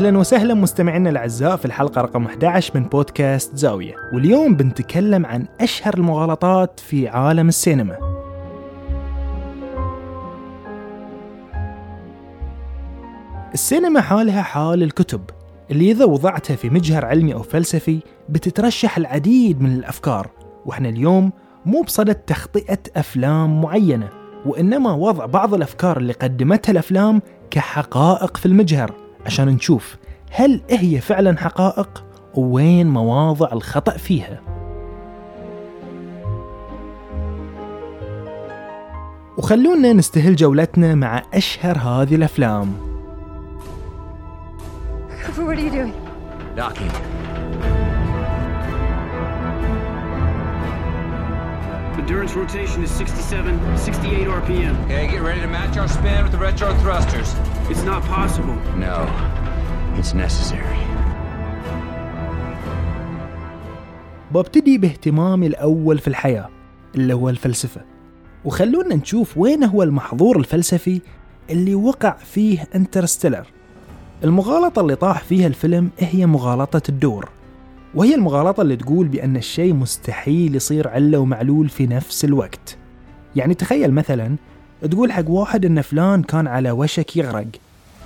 أهلا وسهلا مستمعينا الأعزاء في الحلقة رقم 11 من بودكاست زاوية. واليوم بنتكلم عن أشهر المغالطات في عالم السينما. السينما حالها حال الكتب اللي إذا وضعتها في مجهر علمي أو فلسفي بتترشح العديد من الأفكار. وإحنا اليوم مو بصدد تخطئة أفلام معينة وإنما وضع بعض الأفكار اللي قدمتها الأفلام كحقائق في المجهر. عشان نشوف هل هي فعلا حقائق ووين مواضع الخطأ فيها. وخلونا نستهل جولتنا مع أشهر هذه الأفلام. What are you doing? Endurance rotation is 67, 68 RPM. Okay, get ready to match our spin with the retro thrusters. It's not possible. No, it's necessary. ببتدي باهتمامي الأول في الحياة اللي هو الفلسفة وخلونا نشوف وين هو المحظور الفلسفي اللي وقع فيه انترستيلر المغالطة اللي طاح فيها الفيلم هي مغالطة الدور وهي المغالطة اللي تقول بأن الشيء مستحيل يصير علة ومعلول في نفس الوقت. يعني تخيل مثلا تقول حق واحد أن فلان كان على وشك يغرق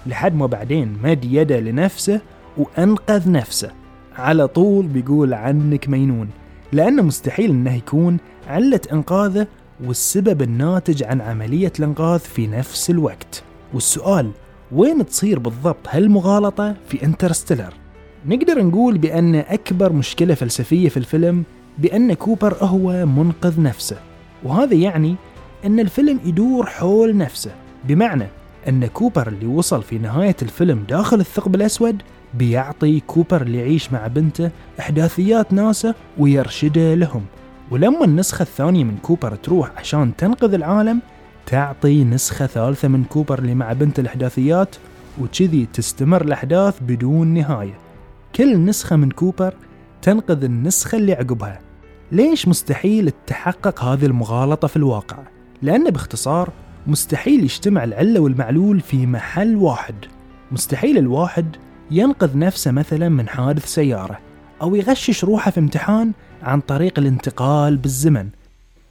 لحد ما بعدين مد يده لنفسه وأنقذ نفسه. على طول بيقول عنك مينون لأنه مستحيل أنه يكون علة إنقاذه والسبب الناتج عن عملية الإنقاذ في نفس الوقت. والسؤال وين تصير بالضبط هالمغالطة في انترستيلر؟ نقدر نقول بأن أكبر مشكلة فلسفية في الفيلم بأن كوبر هو منقذ نفسه. وهذا يعني أن الفيلم يدور حول نفسه بمعنى أن كوبر اللي وصل في نهاية الفيلم داخل الثقب الأسود بيعطي كوبر اللي يعيش مع بنته إحداثيات ناسا ويرشده لهم. ولما النسخة الثانية من كوبر تروح عشان تنقذ العالم تعطي نسخة ثالثة من كوبر اللي مع بنته الإحداثيات وكذي تستمر الأحداث بدون نهاية. كل نسخة من كوبر تنقذ النسخة اللي عقبها. ليش مستحيل تتحقق هذه المغالطة في الواقع؟ لأن باختصار مستحيل يجتمع العلة والمعلول في محل واحد. مستحيل الواحد ينقذ نفسه مثلا من حادث سيارة أو يغشش روحه في امتحان عن طريق الانتقال بالزمن.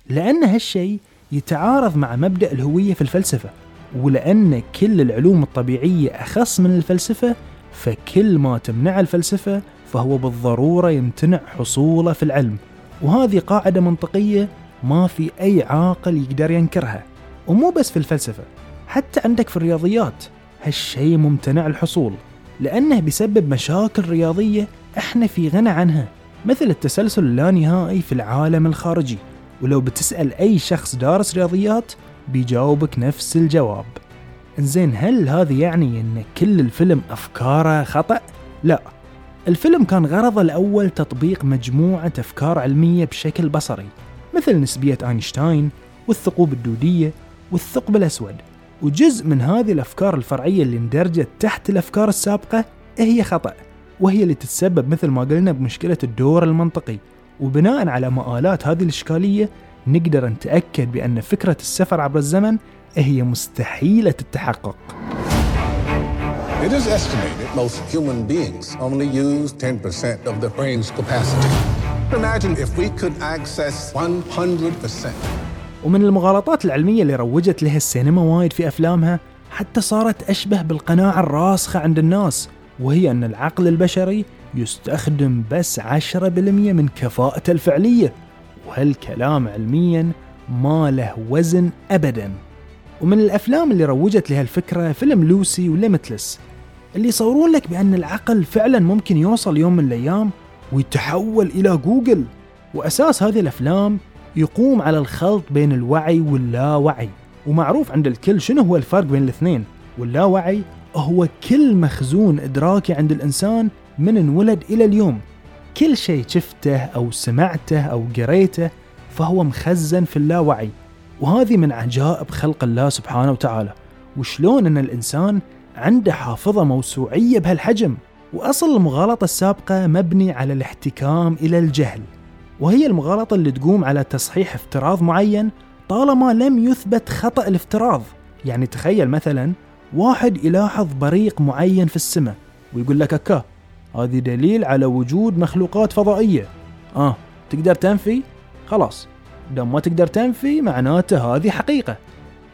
لأن هالشيء يتعارض مع مبدأ الهوية في الفلسفة ولأن كل العلوم الطبيعية أخص من الفلسفة فكل ما تمنع الفلسفة فهو بالضرورة يمتنع حصوله في العلم. وهذه قاعدة منطقية ما في أي عاقل يقدر ينكرها. ومو بس في الفلسفة حتى عندك في الرياضيات هالشيء ممتنع الحصول. لأنه بيسبب مشاكل رياضية إحنا في غنى عنها مثل التسلسل اللانهائي في العالم الخارجي. ولو بتسأل أي شخص دارس رياضيات بيجاوبك نفس الجواب. إنزين هل هذا يعني إن كل الفيلم أفكاره خطأ؟ لا. الفيلم كان غرضه الأول تطبيق مجموعة أفكار علمية بشكل بصري مثل نسبية أينشتاين والثقوب الدودية والثقب الأسود. وجزء من هذه الأفكار الفرعية اللي اندرجت تحت الأفكار السابقة هي خطأ وهي اللي تتسبب مثل ما قلنا بمشكلة الدور المنطقي. وبناء على مآلات هذه الإشكالية نقدر نتأكد بأن فكرة السفر عبر الزمن هي مستحيلة التحقق It is estimated most human beings only use 10% of their brain's capacity. Imagine if we could access 100%. ومن المغالطات العلمية اللي روجت لها السينما وايد في أفلامها حتى صارت أشبه بالقناعة الراسخة عند الناس وهي أن العقل البشري يستخدم بس 10% من كفاءته الفعلية وهالكلام علميا ما له وزن أبدا ومن الأفلام اللي روجت لها الفكرة فيلم لوسي وليمتلس اللي يصورون لك بأن العقل فعلا ممكن يوصل يوم من الأيام ويتحول إلى جوجل. وأساس هذه الأفلام يقوم على الخلط بين الوعي واللاوعي. ومعروف عند الكل شنو هو الفرق بين الاثنين؟ واللاوعي هو كل مخزون إدراكي عند الإنسان من انولد إلى اليوم. كل شيء شفته أو سمعته أو قريته فهو مخزن في اللاوعي. وهذه من عجائب خلق الله سبحانه وتعالى. وشلون أن الإنسان عنده حافظة موسوعية بهالحجم؟ وأصل المغالطة السابقة مبني على الاحتكام إلى الجهل. وهي المغالطة اللي تقوم على تصحيح افتراض معين طالما لم يثبت خطأ الافتراض. يعني تخيل مثلا واحد يلاحظ بريق معين في السماء ويقول لك أكا هذه دليل على وجود مخلوقات فضائية. آه تقدر تنفي؟ خلاص. دام ما تقدر تنفي معناته هذه حقيقة.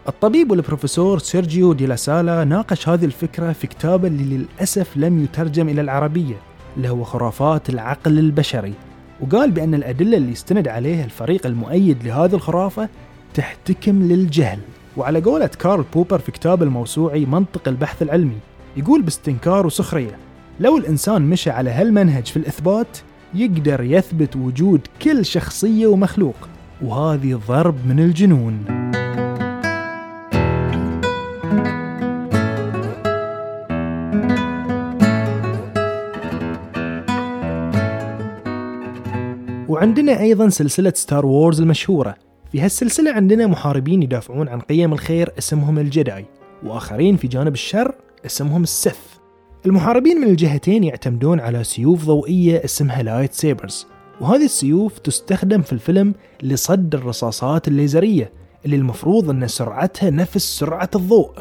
الطبيب والبروفيسور سيرجيو دي لاسالا ناقش هذه الفكرة في كتابه اللي للأسف لم يترجم إلى العربية اللي هو خرافات العقل البشري. وقال بأن الأدلة اللي استند عليها الفريق المؤيد لهذه الخرافة تحتكم للجهل. وعلى قولة كارل بوبر في كتابه الموسوعي منطق البحث العلمي يقول باستنكار وسخرية لو الإنسان مشى على هالمنهج في الإثبات يقدر يثبت وجود كل شخصية ومخلوق. وهذه ضرب من الجنون. وعندنا أيضا سلسلة Star Wars المشهورة. في هالسلسلة عندنا محاربين يدافعون عن قيم الخير اسمهم ال Jedi وآخرين في جانب الشر اسمهم ال Sith المحاربين من الجهتين يعتمدون على سيوف ضوئية اسمها lightsabers وهذه السيوف تستخدم في الفيلم لصد الرصاصات الليزرية اللي المفروض أن سرعتها نفس سرعة الضوء.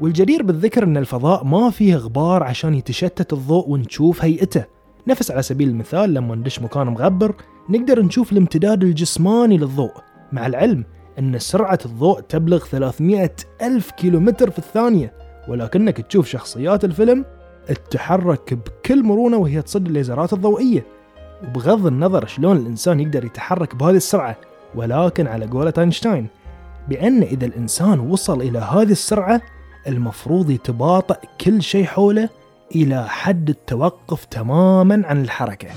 والجدير بالذكر أن الفضاء ما فيه غبار عشان يتشتت الضوء ونشوف هيئته. نفس على سبيل المثال لما ندش مكان مغبر نقدر نشوف الامتداد الجسماني للضوء مع العلم أن سرعة الضوء تبلغ 300 ألف كيلومتر في الثانية. ولكنك تشوف شخصيات الفيلم تتحرك بكل مرونة وهي تصد الليزرات الضوئية. وبغض النظر شلون الإنسان يقدر يتحرك بهذه السرعة ولكن على قولة أينشتاين بأن إذا الإنسان وصل إلى هذه السرعة المفروض يتباطأ كل شيء حوله إلى حد التوقف تماما عن الحركة.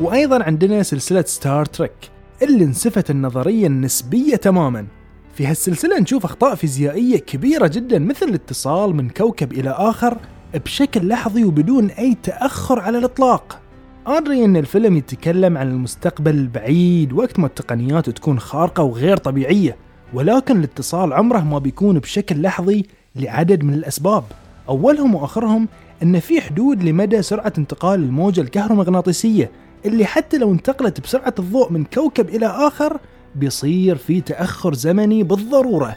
وأيضا عندنا سلسلة ستار تريك اللي انسفت النظرية النسبية تماما. في هالسلسلة نشوف أخطاء فيزيائية كبيرة جدا مثل الاتصال من كوكب إلى آخر بشكل لحظي وبدون أي تأخر على الإطلاق. أدري أن الفيلم يتكلم عن المستقبل البعيد وقت ما التقنيات تكون خارقة وغير طبيعية ولكن الاتصال عمره ما بيكون بشكل لحظي لعدد من الأسباب. أولهم وآخرهم أن في حدود لمدى سرعة انتقال الموجة الكهرومغناطيسية اللي حتى لو انتقلت بسرعة الضوء من كوكب إلى آخر بيصير في تأخر زمني بالضرورة.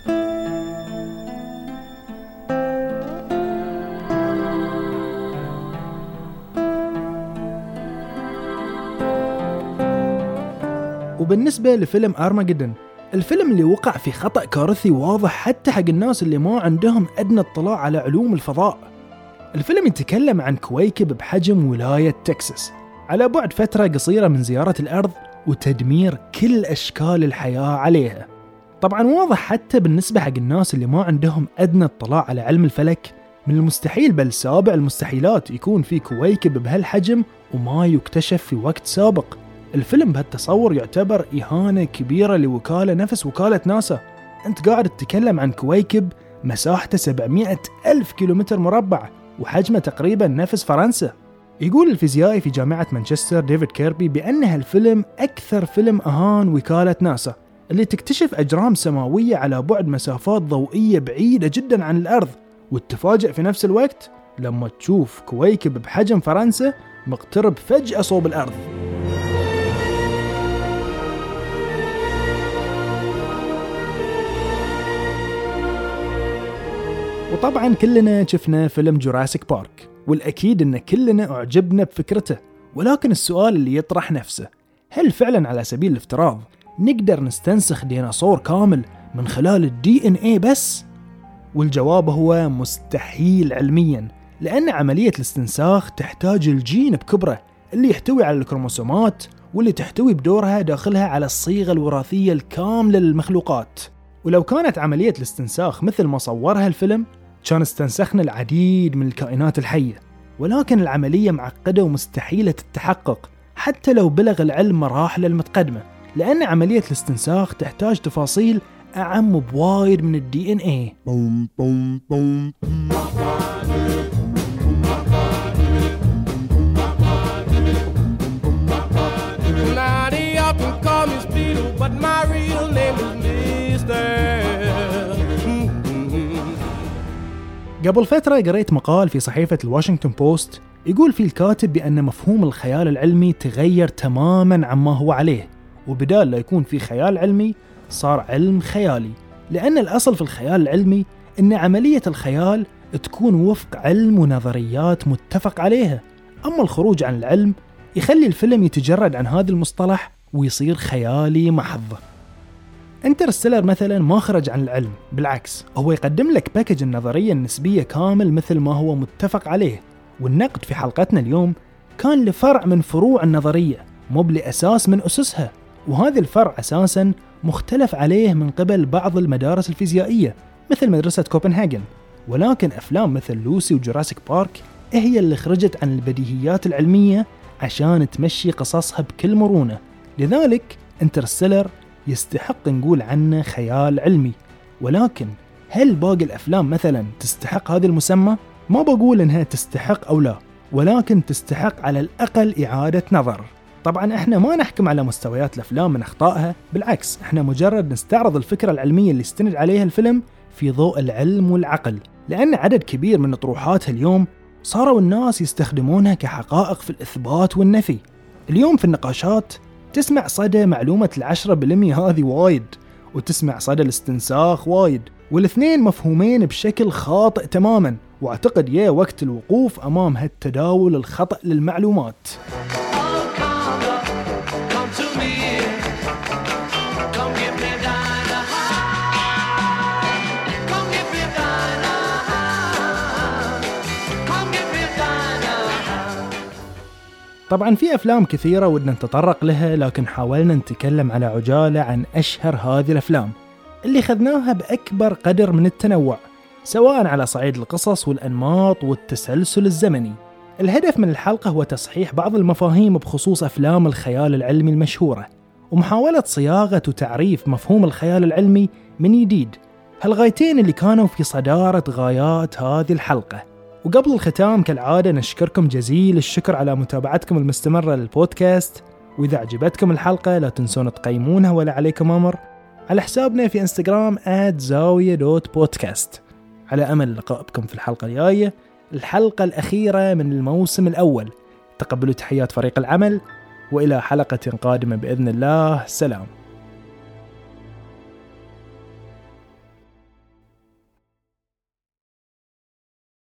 وبالنسبة لفيلم أرماجدن الفيلم اللي وقع في خطأ كارثي واضح حتى حق الناس اللي ما عندهم أدنى اطلاع على علوم الفضاء. الفيلم يتكلم عن كويكب بحجم ولاية تكساس. على بعد فترة قصيرة من زيارة الأرض وتدمير كل أشكال الحياة عليها. طبعا واضح حتى بالنسبة حق الناس اللي ما عندهم أدنى اطلاع على علم الفلك. من المستحيل بل سابع المستحيلات يكون في كويكب بهالحجم وما يكتشف في وقت سابق. الفيلم بهالتصور يعتبر إهانة كبيرة لوكالة نفس وكالة ناسا. أنت قاعد تتكلم عن كويكب مساحته 700 ألف كيلومتر مربع وحجمه تقريبا نفس فرنسا. يقول الفيزيائي في جامعة مانشستر ديفيد كيربي بأن هالفيلم أكثر فيلم أهان وكالة ناسا اللي تكتشف أجرام سماوية على بعد مسافات ضوئية بعيدة جدا عن الأرض وتفاجئ في نفس الوقت لما تشوف كويكب بحجم فرنسا مقترب فجأة صوب الأرض. وطبعا كلنا شفنا فيلم جوراسيك بارك. والأكيد أن كلنا أعجبنا بفكرته ولكن السؤال اللي يطرح نفسه هل فعلا على سبيل الافتراض نقدر نستنسخ ديناصور كامل من خلال الدي ان اي بس؟ والجواب هو مستحيل علميا لأن عملية الاستنساخ تحتاج الجين بكبره اللي يحتوي على الكروموسومات واللي تحتوي بدورها داخلها على الصيغة الوراثية الكاملة للمخلوقات ولو كانت عملية الاستنساخ مثل ما صورها الفيلم كان استنسخنا العديد من الكائنات الحية ولكن العملية معقدة ومستحيلة التحقق حتى لو بلغ العلم مراحل المتقدمة لأن عملية الاستنساخ تحتاج تفاصيل أعم بوايد من ال DNA but my real name is Mister. قبل فترة قريت مقال في صحيفة الواشنطن بوست يقول فيه الكاتب بأن مفهوم الخيال العلمي تغير تماما عما هو عليه وبدال لا يكون في خيال علمي صار علم خيالي. لأن الأصل في الخيال العلمي أن عملية الخيال تكون وفق علم ونظريات متفق عليها. أما الخروج عن العلم يخلي الفيلم يتجرد عن هذا المصطلح ويصير خيالي محض Interstellar مثلا ما خرج عن العلم بالعكس هو يقدم لك package النظرية النسبية كامل مثل ما هو متفق عليه. والنقد في حلقتنا اليوم كان لفرع من فروع النظرية مو لأساس من أسسها. وهذا الفرع أساسا مختلف عليه من قبل بعض المدارس الفيزيائية مثل مدرسة كوبنهاجن. ولكن أفلام مثل لوسي وجوراسيك بارك هي اللي خرجت عن البديهيات العلمية عشان تمشي قصصها بكل مرونة. لذلك انترستيلر يستحق نقول عنه خيال علمي. ولكن هل باقي الأفلام مثلا تستحق هذا المسمى؟ ما بقول إنها تستحق أو لا ولكن تستحق على الأقل إعادة نظر. طبعا إحنا ما نحكم على مستويات الأفلام من أخطائها بالعكس إحنا مجرد نستعرض الفكرة العلمية اللي استند عليها الفيلم في ضوء العلم والعقل. لأن عدد كبير من اطروحاتها اليوم صاروا الناس يستخدمونها كحقائق في الإثبات والنفي. اليوم في النقاشات تسمع صدى معلومة العشرة بالمية هذه وايد وتسمع صدى الاستنساخ وايد والاثنين مفهومين بشكل خاطئ تماما وأعتقد يا وقت الوقوف أمام هالتداول الخطأ للمعلومات. طبعا في أفلام كثيرة ودنا نتطرق لها لكن حاولنا نتكلم على عجالة عن أشهر هذه الأفلام اللي خذناها بأكبر قدر من التنوع سواء على صعيد القصص والأنماط والتسلسل الزمني. الهدف من الحلقة هو تصحيح بعض المفاهيم بخصوص أفلام الخيال العلمي المشهورة ومحاولة صياغة وتعريف مفهوم الخيال العلمي من جديد. هالغايتين اللي كانوا في صدارة غايات هذه الحلقة. وقبل الختام كالعادة نشكركم جزيل الشكر على متابعتكم المستمرة للبودكاست. وإذا عجبتكم الحلقة لا تنسون تقيمونها ولا عليكم أمر على حسابنا في إنستغرام زاوية دوت بودكاست على أمل اللقاء بكم في الحلقة الجاية الحلقة الأخيرة من الموسم الأول. تقبلوا تحيات فريق العمل وإلى حلقة قادمة بإذن الله. سلام.